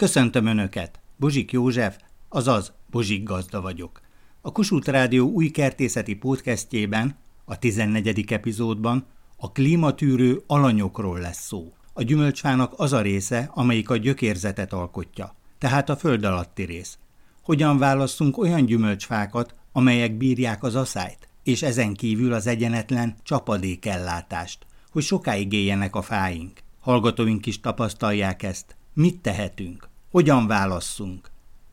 Köszöntöm Önöket! Bozsik József, azaz Bozsik Gazda vagyok. A Kossuth Rádió új kertészeti podcastjében, a 14. epizódban a klímatűrő alanyokról lesz szó. A gyümölcsfának az a része, amelyik a gyökérzetet alkotja, tehát a föld alatti rész. Hogyan válasszunk olyan gyümölcsfákat, amelyek bírják az aszályt, és ezen kívül az egyenetlen csapadékellátást, hogy sokáig éljenek a fáink. Hallgatóink is tapasztalják ezt. Mit tehetünk? Hogyan válasszunk?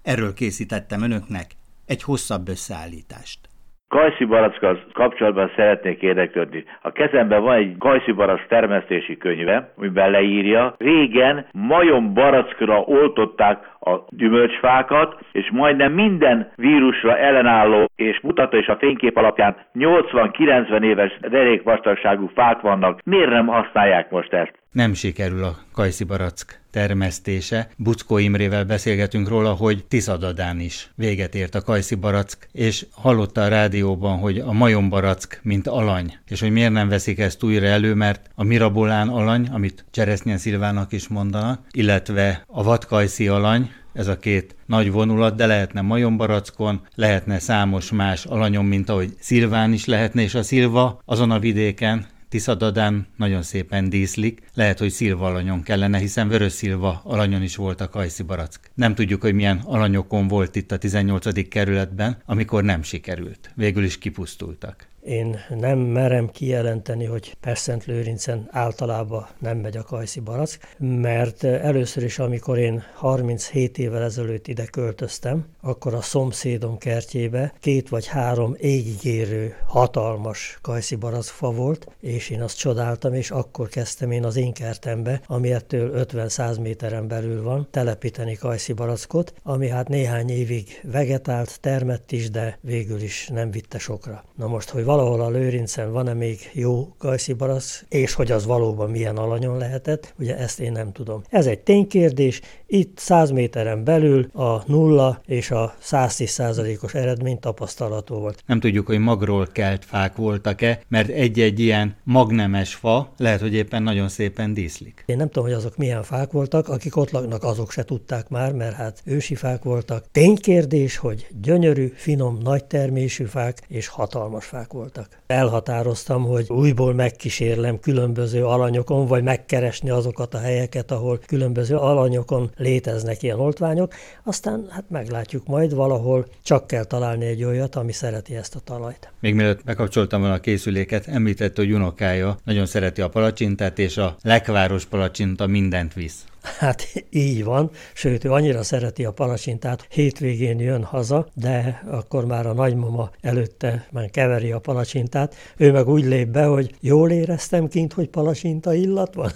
Erről készítettem önöknek egy hosszabb összeállítást. Kajszi barackkal kapcsolatban szeretnék érdeklődni. A kezemben van egy kajszi barack termesztési könyve, amiben leírja, régen majom barackra oltották a gyümölcsfákat, és majdnem minden vírusra ellenálló, és mutató is a fénykép alapján 80-90 éves derékvastagságú fák vannak. Miért nem használják most ezt? Nem sikerül a kajszi barack termesztése. Buckó Imrével beszélgetünk róla, hogy Tiszadadán is véget ért a kajszi barack, és hallotta a rádióban, hogy a majombarack, mint alany, és hogy miért nem veszik ezt újra elő, mert a mirabolán alany, amit Cseresznyen Szilvának is mondanak, illetve a vadkajszi alany, ez a két nagy vonulat, de lehetne majombarackon, lehetne számos más alanyon, mint ahogy Szilván is lehetne, és a Szilva azon a vidéken, Tiszadadán nagyon szépen díszlik, lehet, hogy szilva alanyon kellene, hiszen vörös szilva alanyon is volt a kajszi barack. Nem tudjuk, hogy milyen alanyokon volt itt a 18. kerületben, amikor nem sikerült. Végül is kipusztultak. Én nem merem kijelenteni, hogy Perszent Lőrincen általában nem megy a kajszi barack, mert először is, amikor én 37 évvel ezelőtt ide költöztem, akkor a szomszédom kertjébe két vagy három égigérő, hatalmas kajszi barackfa volt, és én azt csodáltam, és akkor kezdtem én az én kertembe, ami ettől 50-100 méteren belül van, telepíteni kajszi barackot, ami hát néhány évig vegetált, termett is, de végül is nem vitte sokra. Na most, hogy valahol a lőrincen van-e még jó kajszi barack, és hogy az valóban milyen alanyon lehetett, ugye ezt én nem tudom. Ez egy ténykérdés, itt 100 méteren belül a nulla és a 110 százalékos eredmény tapasztalható volt. Nem tudjuk, hogy magról kelt fák voltak-e, mert egy-egy ilyen magnemes fa lehet, hogy éppen nagyon szépen díszlik. Én nem tudom, hogy azok milyen fák voltak, akik ott laknak, azok se tudták már, mert hát ősi fák voltak. Ténykérdés, hogy gyönyörű, finom, nagy termésű fák és hatalmas fák voltak. Elhatároztam, hogy újból megkísérlem különböző alanyokon, vagy megkeresni azokat a helyeket, ahol különböző alanyokon léteznek ilyen oltványok, aztán hát meglátjuk majd valahol, csak kell találni egy olyat, ami szereti ezt a talajt. Még mielőtt bekapcsoltam volna a készüléket, említette, hogy unokája nagyon szereti a palacsintát, és a lekváros palacsinta mindent visz. Hát így van, sőt, ő annyira szereti a palacsintát, hétvégén jön haza, de akkor már a nagymama előtte már keveri a palacsintát, ő meg úgy lép be, hogy jól éreztem kint, hogy palacsinta illat van.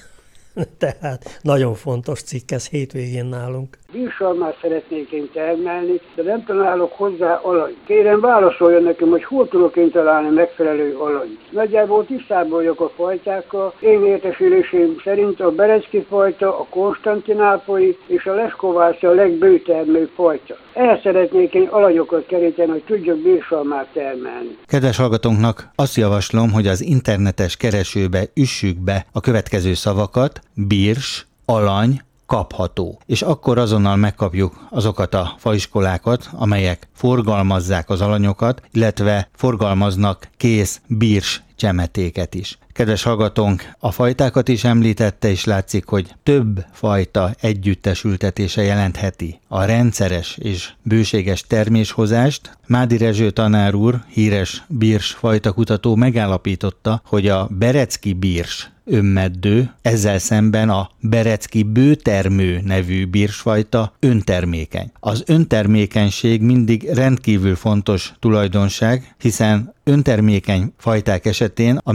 Tehát nagyon fontos cikk ez hétvégén nálunk. Bírsalmát szeretnék én termelni, de nem találok hozzá alany. Kérem válaszoljon nekem, hogy hol tudok én találni megfelelő alany. Nagyjából tisztában vagyok a fajtákkal. Én értesülésém szerint a Berecki fajta, a Konstantinápolyi és a Leszkováci a legbőtermő fajta. Ehhez szeretnék én alanyokat keríteni, hogy tudjak bírsalmát termelni. Kedves hallgatónknak azt javaslom, hogy az internetes keresőbe üssük be a következő szavakat, bírs, alany, kapható. És akkor azonnal megkapjuk azokat a faiskolákat, amelyek forgalmazzák az alanyokat, illetve forgalmaznak kész bírs csemetéket is. Kedves hallgatónk, a fajtákat is említette, és látszik, hogy több fajta együttesültetése jelentheti a rendszeres és bőséges terméshozást. Mádi Rezső tanár úr, híres bírs fajtakutató megállapította, hogy a berecki bírs önmeddő, ezzel szemben a berecki bőtermő nevű bírsfajta öntermékeny. Az öntermékenység mindig rendkívül fontos tulajdonság, hiszen öntermékeny fajták esetén a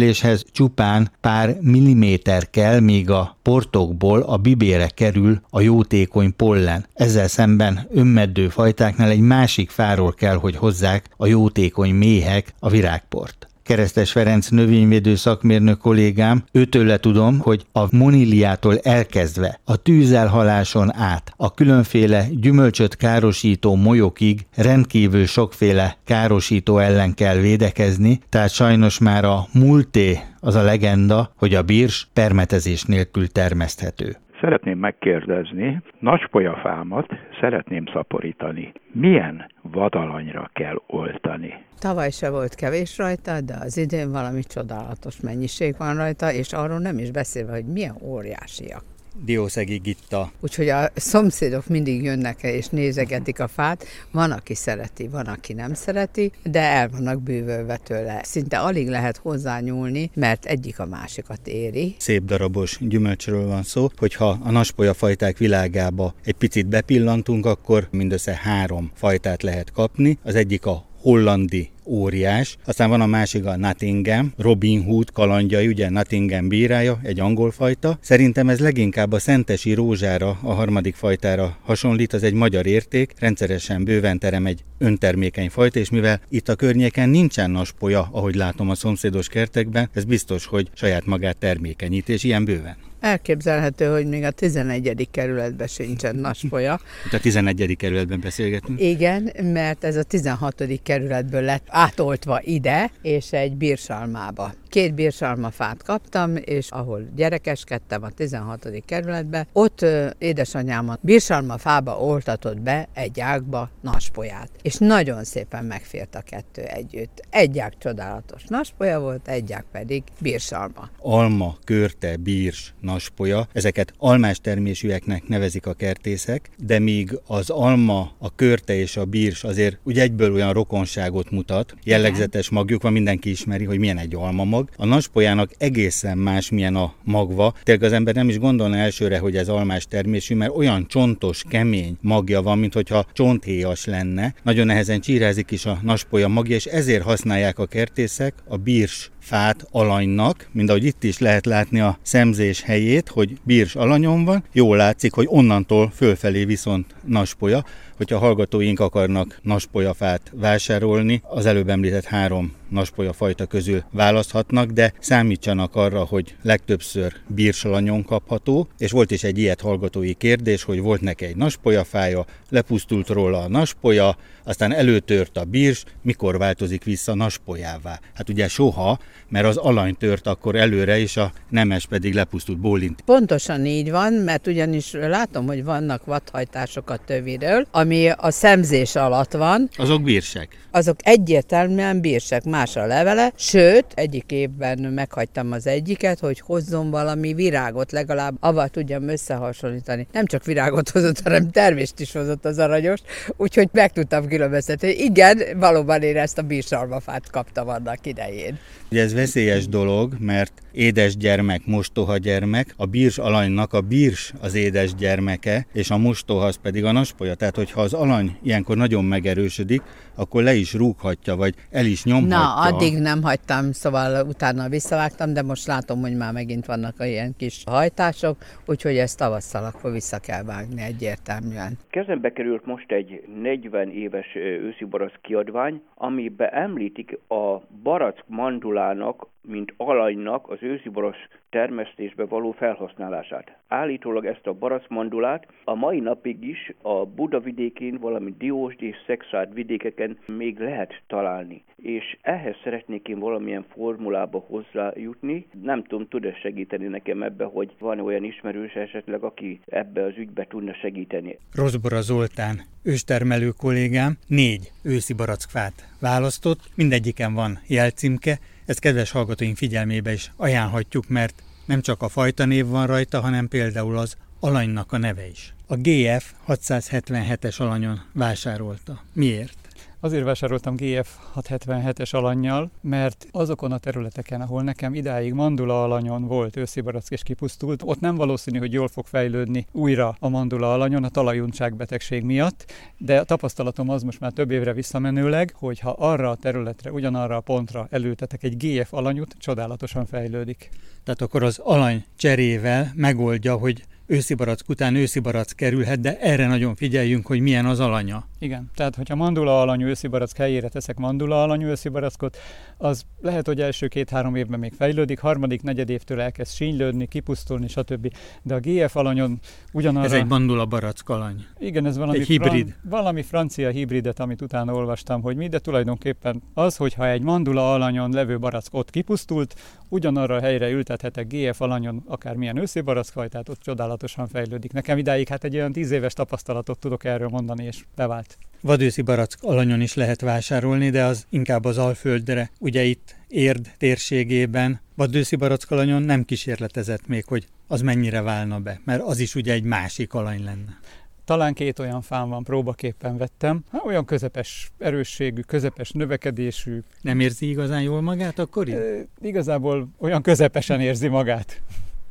megtermékenyüléshez csupán pár milliméter kell, míg a portokból a bibére kerül a jótékony pollen. Ezzel szemben önmeddő fajtáknál egy másik fáról kell, hogy hozzák a jótékony méhek a virágport. Keresztes Ferenc növényvédő szakmérnök kollégám, őtőle tudom, hogy a moniliától elkezdve a tűzelhaláson át a különféle gyümölcsöt károsító molyokig rendkívül sokféle károsító ellen kell védekezni, tehát sajnos már a multé az a legenda, hogy a bírs permetezés nélkül termeszthető. Szeretném megkérdezni, nagypolyafámat szeretném szaporítani. Milyen vadalanyra kell oltani? Tavaly se volt kevés rajta, de az idén valami csodálatos mennyiség van rajta, és arról nem is beszélve, hogy milyen óriásiak. Diószegi Gitta. Úgyhogy a szomszédok mindig jönnek és nézegetik a fát. Van, aki szereti, van, aki nem szereti, de el vannak bűvölve tőle. Szinte alig lehet hozzányúlni, mert egyik a másikat éri. Szép darabos gyümölcsről van szó, hogyha a naspolya fajták világába egy picit bepillantunk, akkor mindössze három fajtát lehet kapni. Az egyik a hollandi óriás. Aztán van a másik a Nottingham, Robin Hood kalandjai, ugye Nottingham bírája, egy angol fajta. Szerintem ez leginkább a szentesi rózsára, a harmadik fajtára hasonlít, az egy magyar érték, rendszeresen bőven terem egy öntermékeny fajta, és mivel itt a környéken nincsen naspolya, ahogy látom a szomszédos kertekben, ez biztos, hogy saját magát termékenyít, és ilyen bőven. Elképzelhető, hogy még a 11. kerületben sincsen nasfolya. Itt a 11. kerületben beszélgetünk? Igen, mert ez a 16. kerületből lett átoltva ide, és egy bírsalmába. Két bírsalmafát kaptam, és ahol gyerekeskedtem a 16. kerületbe, ott édesanyám a bírsalmafába oltatott be egy ágba naspolyát. És nagyon szépen megfért a kettő együtt. Egy ág csodálatos naspolya volt, egy ág pedig bírsalma. Alma, körte, bírs, naspolya, ezeket almás termésűeknek nevezik a kertészek, de míg az alma, a körte és a bírs azért úgy egyből olyan rokonságot mutat, jellegzetes magjuk van, mindenki ismeri, hogy milyen egy alma mag. A naspolyának egészen más, milyen a magva. Tényleg az ember nem is gondolna elsőre, hogy ez almás termésű, mert olyan csontos, kemény magja van, mint hogyha csonthéjas lenne. Nagyon nehezen csírázik is a naspolya magja, és ezért használják a kertészek a bírs fát alanynak, mint ahogy itt is lehet látni a szemzés helyét, hogy bírs alanyon van, jól látszik, hogy onnantól fölfelé viszont naspolya. Hogyha hallgatóink akarnak naspolyafát vásárolni, az előbb említett három naspolya fajta közül választhatnak, de számítsanak arra, hogy legtöbbször bírsalanyon kapható, és volt is egy ilyet hallgatói kérdés, hogy volt neki egy naspolyafája, lepusztult róla a naspolya, aztán előtört a bírs, mikor változik vissza naspolyává? Hát ugye soha, mert az alany tört akkor előre, és a nemes pedig lepusztult bólint. Pontosan így van, mert ugyanis látom, hogy vannak vadhajtások a töviről, ami a szemzés alatt van. Azok bírsek. Azok egyértelműen bírsek, más a levele, sőt, egyik évben meghagytam az egyiket, hogy hozzon valami virágot, legalább avval tudjam összehasonlítani. Nem csak virágot hozott, hanem termést is hozott az aranyos, úgyhogy meg tudtam különböztetni. Igen, valóban én ezt a bírsalmafát kaptam annak idején. Ugye ez veszélyes dolog, mert édes gyermek, mostoha gyermek, a bírs alanynak a bírs az édes gyermeke, és a mostoha az pedig a naspolya. Tehát, hogyha az alany ilyenkor nagyon megerősödik, akkor le is rúghatja, vagy el is nyomhatja. Na, addig nem hagytam, szóval utána visszavágtam, de most látom, hogy már megint vannak ilyen kis hajtások, úgyhogy ezt tavasszal akkor vissza kell vágni egyértelműen. Kezembe került most egy 40 éves őszi barack kiadvány, amiben említik a barack mandulának mint alanynak az ősziboros termesztésbe való felhasználását. Állítólag ezt a baracmandulát a mai napig is a Buda vidékén, valamint Diósd és Szexárd vidékeken még lehet találni. És ehhez szeretnék én valamilyen formulába hozzájutni. Nem tudom, tud-e segíteni nekem ebbe, hogy van olyan ismerős esetleg, aki ebbe az ügybe tudna segíteni. Rozbora Zoltán, őstermelő kollégám, négy őszi barackfát választott, mindegyiken van jelcímke, ezt kedves hallgatóink figyelmébe is ajánlhatjuk, mert nem csak a fajta név van rajta, hanem például az alanynak a neve is. A GF 677-es alanyon vásárolta. Miért? Azért vásároltam GF 677-es alanyjal, mert azokon a területeken, ahol nekem idáig mandula alanyon volt őszi barack és kipusztult, ott nem valószínű, hogy jól fog fejlődni újra a mandula alanyon a talajuntság betegség miatt, de a tapasztalatom az most már több évre visszamenőleg, hogy ha arra a területre, ugyanarra a pontra elültetek egy GF alanyút, csodálatosan fejlődik. Tehát akkor az alany cserével megoldja, hogy őszi barack után őszi barack kerülhet, de erre nagyon figyeljünk, hogy milyen az alanya. Igen, tehát hogyha mandula alanyú őszi barack helyére teszek mandula alanyú őszi barackot, az lehet, hogy első két-három évben még fejlődik, harmadik, negyed évtől elkezd sínylődni, kipusztulni, stb. De a GF alanyon ugyanarra... Ez egy mandula barack alany. Igen, ez valami, egy hibrid. Fran... valami francia hibridet, amit utána olvastam, hogy mi, de tulajdonképpen az, hogyha egy mandula alanyon levő barack ott kipusztult, ugyanarra a helyre ültethetek GF alanyon akármilyen őszi barackfajtát, ott csodálatosan fejlődik. Nekem idáig hát egy olyan tíz éves tapasztalatot tudok erről mondani, és bevált. Vadőszi barack alanyon is lehet vásárolni, de az inkább az Alföldre. Ugye itt Érd térségében vadőszi barack alanyon nem kísérletezett még, hogy az mennyire válna be, mert az is ugye egy másik alany lenne. Talán két olyan fán van, próbaképpen vettem. Hát olyan közepes erősségű, közepes növekedésű. Nem érzi igazán jól magát akkor így? E, igazából olyan közepesen érzi magát.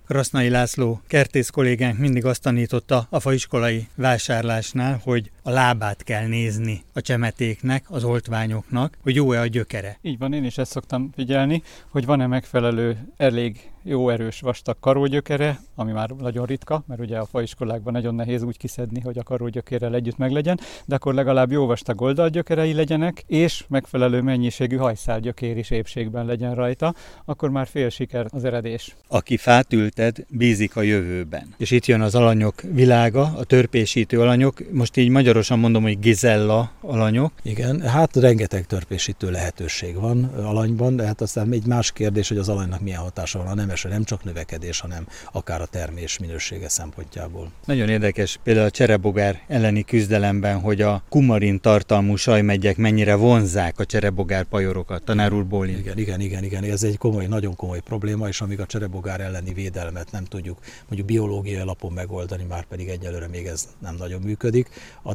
Rasznai László kertész kollégánk mindig azt tanította a faiskolai vásárlásnál, hogy a lábát kell nézni a csemetéknek, az oltványoknak, hogy jó-e a gyökere. Így van, én is ezt szoktam figyelni, hogy van-e megfelelő, elég jó erős vastag karógyökere, ami már nagyon ritka, mert ugye a faiskolákban nagyon nehéz úgy kiszedni, hogy a karógyökérrel együtt meglegyen, de akkor legalább jó vastag oldalgyökerei legyenek, és megfelelő mennyiségű hajszálgyökér is épségben legyen rajta, akkor már fél siker az eredés. Aki fát ülted, bízik a jövőben. És itt jön az alanyok világa, a törpésítő alanyok, most így magyarosan mondom, hogy gizella alanyok. Igen, hát rengeteg törpésítő lehetőség van alanyban, de hát aztán egy más kérdés, hogy az alanynak milyen hatása van a nemesre, nem csak növekedés, hanem akár a termés minősége szempontjából. Nagyon érdekes például a cserebogár elleni küzdelemben, hogy a kumarin tartalmú sajmegyek mennyire vonzák a cserebogár pajorokat. Tanár úr Bólin. Igen, igen, igen, igen, ez egy komoly, nagyon komoly probléma, és amíg a cserebogár elleni védelmet nem tudjuk mondjuk biológiai alapon megoldani, már pedig egyelőre még ez nem nagyon működik,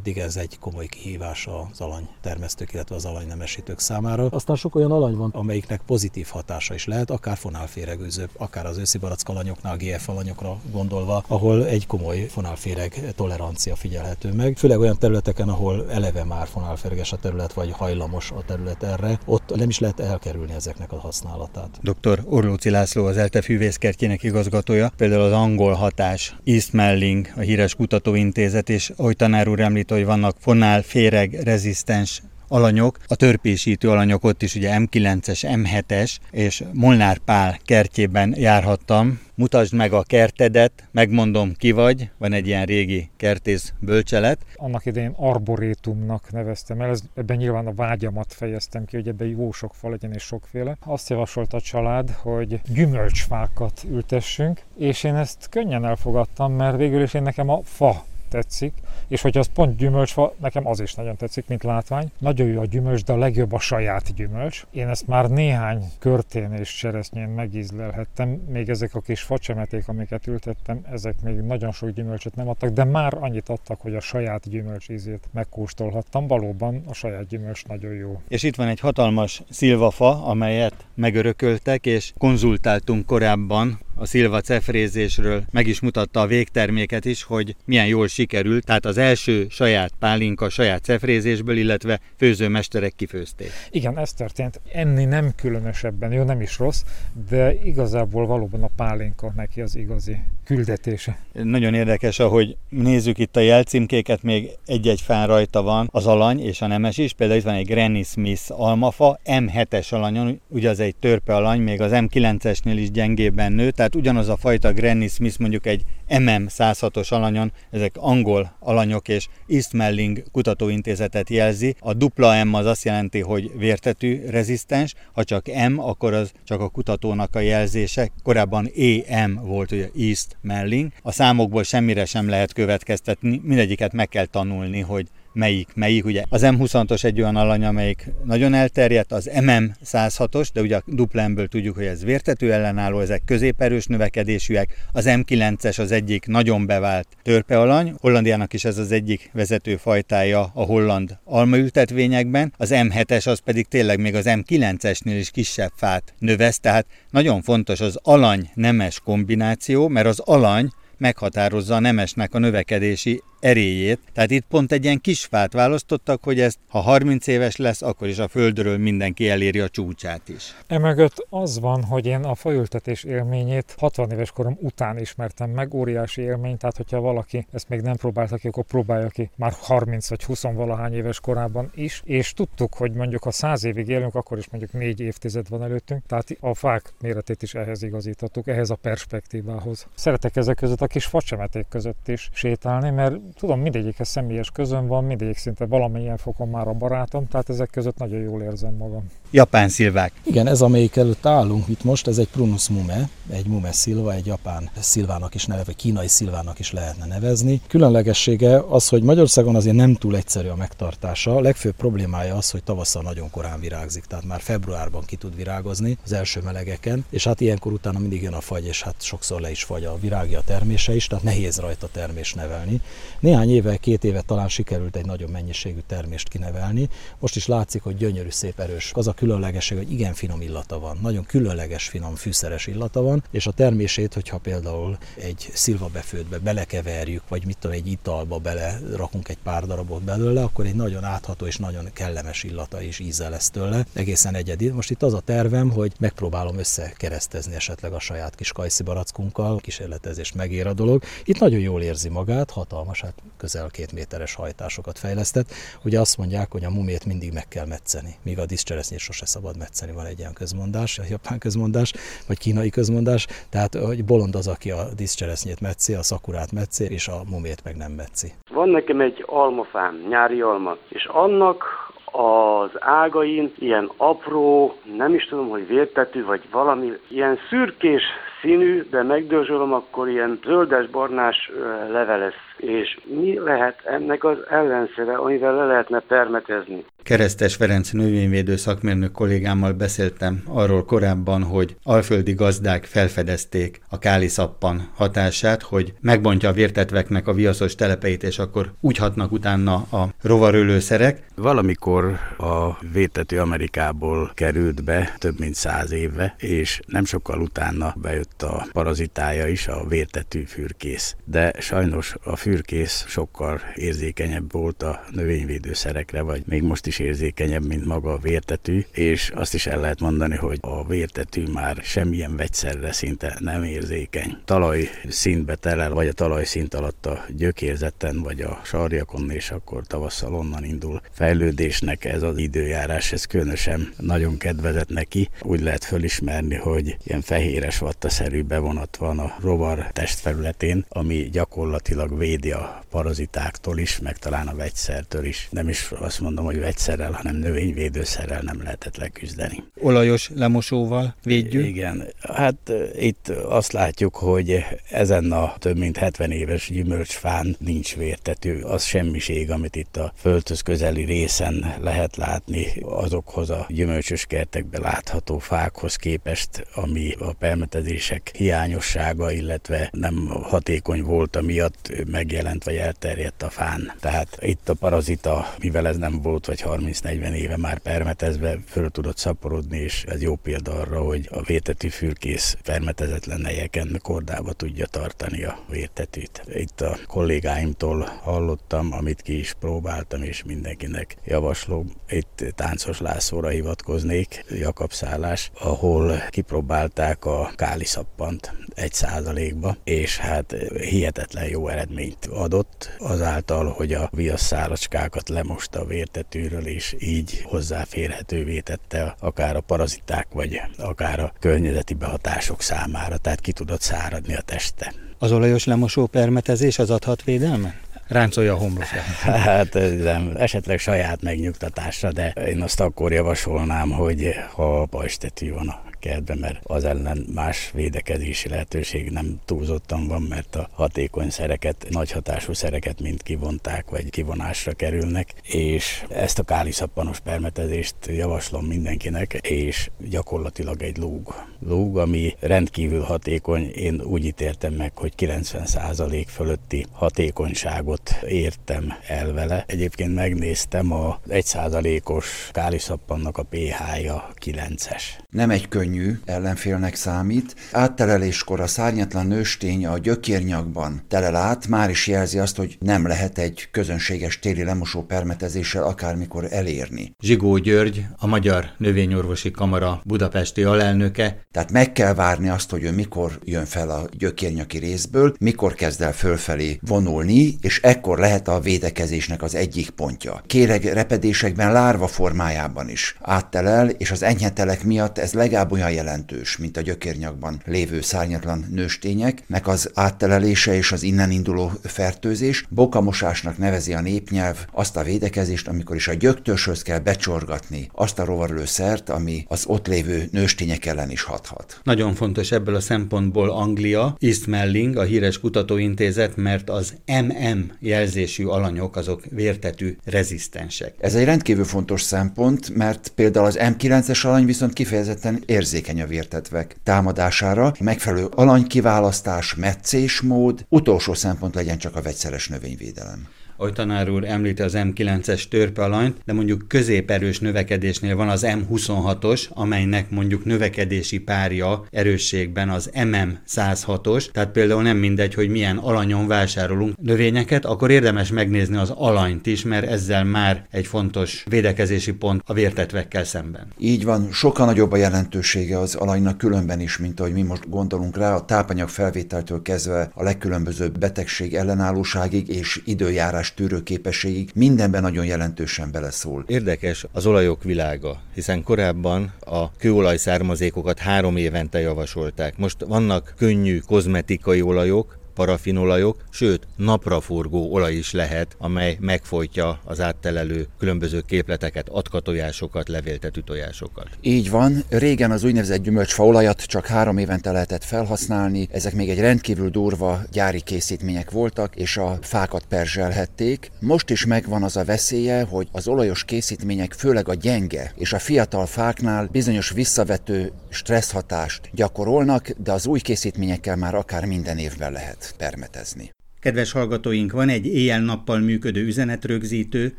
addig ez egy komoly kihívás az alany termesztők, illetve az alanynemesítők számára. Aztán sok olyan alany van, amelyiknek pozitív hatása is lehet, akár fonálféregőző, akár az őszi alanyoknál, GF alanyokra gondolva, ahol egy komoly fonálféreg tolerancia figyelhető meg. Főleg olyan területeken, ahol eleve már fonálféreges a terület, vagy hajlamos a terület erre, ott nem is lehet elkerülni ezeknek a használatát. Dr. Orlóci László, az ELTE fűvészkertjének igazgatója, például az angol hatás, East Melling, a híres kutatóintézet, és ahogy tanár úr hogy vannak fonál féreg rezisztens alanyok, a törpésítő alanyok ott is ugye M9-es, M7-es, és Molnár Pál kertjében járhattam. Mutasd meg a kertedet, megmondom ki vagy, van egy ilyen régi kertész bölcselet. Annak idején arborétumnak neveztem el, ez, ebben nyilván a vágyamat fejeztem ki, hogy ebben jó sok fa legyen és sokféle. Azt javasolt a család, hogy gyümölcsfákat ültessünk, és én ezt könnyen elfogadtam, mert végül is én nekem a fa tetszik, és hogyha az pont gyümölcsfa, nekem az is nagyon tetszik, mint látvány. Nagyon jó a gyümölcs, de a legjobb a saját gyümölcs. Én ezt már néhány körtén és cseresznyén megízlelhettem, még ezek a kis facsemeték, amiket ültettem, ezek még nagyon sok gyümölcsöt nem adtak, de már annyit adtak, hogy a saját gyümölcs ízét megkóstolhattam. Valóban a saját gyümölcs nagyon jó. És itt van egy hatalmas szilvafa, amelyet megörököltek, és konzultáltunk korábban a szilva cefrézésről, meg is mutatta a végterméket is, hogy milyen jól sikerült, tehát az első saját pálinka saját cefrézésből, illetve főzőmesterek kifőzték. Igen, ez történt. Enni nem különösebben, jó, nem is rossz, de igazából valóban a pálinka neki az igazi küldetése. Nagyon érdekes, ahogy nézzük itt a jelcímkéket, még egy-egy fán rajta van az alany és a nemes is. Például itt van egy Granny Smith almafa, M7-es alanyon, ugye az egy törpe alany, még az M9-esnél is gyengébben nő, tehát ugyanaz a fajta Granny Smith mondjuk egy MM 106-os alanyon, ezek angol alanyok és East Melling kutatóintézetet jelzi. A dupla M az azt jelenti, hogy vértetű rezisztens, ha csak M, akkor az csak a kutatónak a jelzése. Korábban EM volt, ugye East Melling. A számokból semmire sem lehet következtetni, mindegyiket meg kell tanulni, hogy melyik, melyik. Ugye az M26-os egy olyan alany, amelyik nagyon elterjedt, az MM 106-os, de ugye a duplemből tudjuk, hogy ez vértető ellenálló, ezek középerős növekedésűek. Az M9-es az egyik nagyon bevált törpealany, Hollandiának is ez az egyik vezető fajtája a holland almaültetvényekben, az M7-es az pedig tényleg még az M9-esnél is kisebb fát növesz, tehát nagyon fontos az alany-nemes kombináció, mert az alany meghatározza a nemesnek a növekedési erélyét. Tehát itt pont egy ilyen kis fát választottak, hogy ezt, ha 30 éves lesz, akkor is a földről mindenki eléri a csúcsát is. Emögött az van, hogy én a faültetés élményét 60 éves korom után ismertem meg, óriási élmény, tehát hogyha valaki ezt még nem próbálta ki, akkor próbálja ki már 30 vagy 20 valahány éves korában is, és tudtuk, hogy mondjuk ha 100 évig élünk, akkor is mondjuk 4 évtized van előttünk, tehát a fák méretét is ehhez igazítottuk, ehhez a perspektívához. Szeretek ezek között a kis facsemeték között is sétálni, mert tudom, mindegyikhez személyes közön van, mindegyik szinte valamilyen fokon már a barátom, tehát ezek között nagyon jól érzem magam. Japán szilvák. Igen, ez amelyik előtt állunk itt most, ez egy Prunus mume, egy mume szilva, egy japán szilvának is neve, vagy kínai szilvának is lehetne nevezni. Különlegessége az, hogy Magyarországon azért nem túl egyszerű a megtartása. A legfőbb problémája az, hogy tavasszal nagyon korán virágzik, tehát már februárban ki tud virágozni az első melegeken, és hát ilyenkor utána mindig jön a fagy, és hát sokszor le is fagy a virágja, a termése is, tehát nehéz rajta termés nevelni. Néhány éve, két éve talán sikerült egy nagyobb mennyiségű termést kinevelni. Most is látszik, hogy gyönyörű, szép, erős. Az a különlegesség, hogy igen finom illata van, nagyon különleges, finom, fűszeres illata van, és a termését, hogyha például egy szilvabefőtbe belekeverjük, vagy mit tudom, egy italba bele rakunk egy pár darabot belőle, akkor egy nagyon átható és nagyon kellemes illata és íze lesz tőle, egészen egyedi. Most itt az a tervem, hogy megpróbálom összekeresztezni esetleg a saját kis kajszi barackunkkal, kísérletezés megér a dolog. Itt nagyon jól érzi magát, hatalmas, hát közel két méteres hajtásokat fejlesztett. Ugye azt mondják, hogy a mumét mindig meg kell metszeni, míg a diszcseresznyét sose szabad metszeni, van egy ilyen közmondás, a japán közmondás, vagy kínai közmondás, tehát hogy bolond az, aki a diszcseresznyét metszi, a szakurát metszi, és a mumét meg nem metszi. Van nekem egy almafám, nyári alma, és annak az ágain ilyen apró, nem is tudom, hogy vértetű, vagy valami ilyen szürkés színű, de megdörzsölöm, akkor ilyen zöldes-barnás leve lesz. És mi lehet ennek az ellenszere, amivel le lehetne permetezni? Keresztes Ferenc növényvédő szakmérnök kollégámmal beszéltem arról korábban, hogy alföldi gazdák felfedezték a káliszappan hatását, hogy megbontja a vértetveknek a viaszos telepeit, és akkor úgy hatnak utána a rovarölőszerek. Valamikor a vértető Amerikából került be több mint száz éve, és nem sokkal utána bejött a parazitája is, a vértető fürkész. De sajnos a fürkész sokkal érzékenyebb volt a növényvédőszerekre, vagy még most is is érzékenyebb, mint maga a vértetű, és azt is el lehet mondani, hogy a vértetű már semmilyen vegyszerre szinte nem érzékeny. Talaj szintbe telel, vagy a talaj szint alatt a gyökérzetten, vagy a sarjakon, és akkor tavasszal onnan indul fejlődésnek ez az időjárás, ez különösen nagyon kedvezett neki. Úgy lehet fölismerni, hogy ilyen fehéres vattaszerű bevonat van a rovar testfelületén, ami gyakorlatilag védi a parazitáktól is, meg talán a vegyszertől is. Nem is azt mondom, hogy vegyszer vegyszerrel, hanem növényvédőszerrel nem lehetett leküzdeni. Olajos lemosóval védjük? Igen, hát itt azt látjuk, hogy ezen a több mint 70 éves gyümölcsfán nincs vértető. Az semmiség, amit itt a földhöz közeli részen lehet látni azokhoz a gyümölcsös kertekben látható fákhoz képest, ami a permetezések hiányossága, illetve nem hatékony volt, miatt megjelent vagy elterjedt a fán. Tehát itt a parazita, mivel ez nem volt, vagy 30-40 éve már permetezve föl tudott szaporodni, és ez jó példa arra, hogy a vértetű fürkész permetezetlen helyeken kordába tudja tartani a vértetűt. Itt a kollégáimtól hallottam, amit ki is próbáltam, és mindenkinek javaslom. Itt Táncos Lászlóra hivatkoznék, Jakab szállás, ahol kipróbálták a káliszappant egy százalékba, és hát hihetetlen jó eredményt adott, azáltal, hogy a viasszálacskákat lemosta a vértetűről, és így hozzáférhetővé tette akár a paraziták, vagy akár a környezeti behatások számára, tehát ki tudott száradni a teste. Az olajos lemosó permetezés az adhat védelme? ráncolja a homlokra. Hát nem, esetleg saját megnyugtatásra, de én azt akkor javasolnám, hogy ha pajstetű van a kertben, mert az ellen más védekezési lehetőség nem túlzottan van, mert a hatékony szereket, nagy hatású szereket mind kivonták, vagy kivonásra kerülnek, és ezt a káliszappanos permetezést javaslom mindenkinek, és gyakorlatilag egy lúg lúg, ami rendkívül hatékony. Én úgy ítéltem meg, hogy 90% fölötti hatékonyságot értem el vele. Egyébként megnéztem a 1%-os káliszappannak a pH-ja 9-es. Nem egy könnyű ellenfélnek számít. Átteleléskor a szárnyatlan nőstény a gyökérnyakban telel át, már is jelzi azt, hogy nem lehet egy közönséges téli lemosó permetezéssel akármikor elérni. Zsigó György, a Magyar Növényorvosi Kamara budapesti alelnöke. Tehát meg kell várni azt, hogy ő mikor jön fel a gyökérnyaki részből, mikor kezd el fölfelé vonulni, és ekkor lehet a védekezésnek az egyik pontja. Kéreg repedésekben lárva formájában is áttelel, és az enyhetelek miatt ez legalább olyan jelentős, mint a gyökérnyakban lévő szárnyatlan nőstényeknek az áttelelése és az innen induló fertőzés. Bokamosásnak nevezi a népnyelv azt a védekezést, amikor is a gyöktőshöz kell becsorgatni azt a rovarlőszert, ami az ott lévő nőstények ellen is hathat. Nagyon fontos ebből a szempontból Anglia, East Melling, a híres kutatóintézet, mert az MM jelzésű alanyok azok vértetű rezisztensek. Ez egy rendkívül fontos szempont, mert például az M9-es alany viszont kifejezetten érzékeny a vértetvek támadására. Megfelelő alanykiválasztás, meccésmód, utolsó szempont legyen csak a vegyszeres növényvédelem ahogy tanár úr említi az M9-es törpealanyt, de mondjuk középerős növekedésnél van az M26-os, amelynek mondjuk növekedési párja erősségben az MM106-os, tehát például nem mindegy, hogy milyen alanyon vásárolunk növényeket, akkor érdemes megnézni az alanyt is, mert ezzel már egy fontos védekezési pont a vértetvekkel szemben. Így van, sokkal nagyobb a jelentősége az alanynak különben is, mint ahogy mi most gondolunk rá, a tápanyag felvételtől kezdve a legkülönbözőbb betegség ellenállóságig és időjárás változás tűrőképességig mindenben nagyon jelentősen beleszól. Érdekes az olajok világa, hiszen korábban a kőolaj származékokat három évente javasolták. Most vannak könnyű kozmetikai olajok, parafinolajok, sőt napraforgó olaj is lehet, amely megfojtja az áttelelő különböző képleteket, atkatojásokat, levéltető tojásokat. Így van, régen az úgynevezett gyümölcsfaolajat csak három évente lehetett felhasználni, ezek még egy rendkívül durva gyári készítmények voltak, és a fákat perzselhették. Most is megvan az a veszélye, hogy az olajos készítmények főleg a gyenge és a fiatal fáknál bizonyos visszavető stresszhatást gyakorolnak, de az új készítményekkel már akár minden évben permetezni. Kedves hallgatóink, van egy éjjel-nappal működő üzenetrögzítő,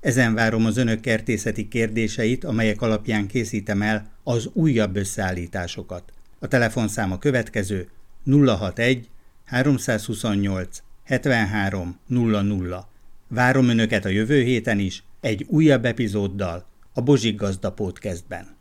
ezen várom az önök kertészeti kérdéseit, amelyek alapján készítem el az újabb összeállításokat. A telefonszám a következő 061 328 73 00. Várom önöket a jövő héten is egy újabb epizóddal a Bozsik Gazda Podcastben.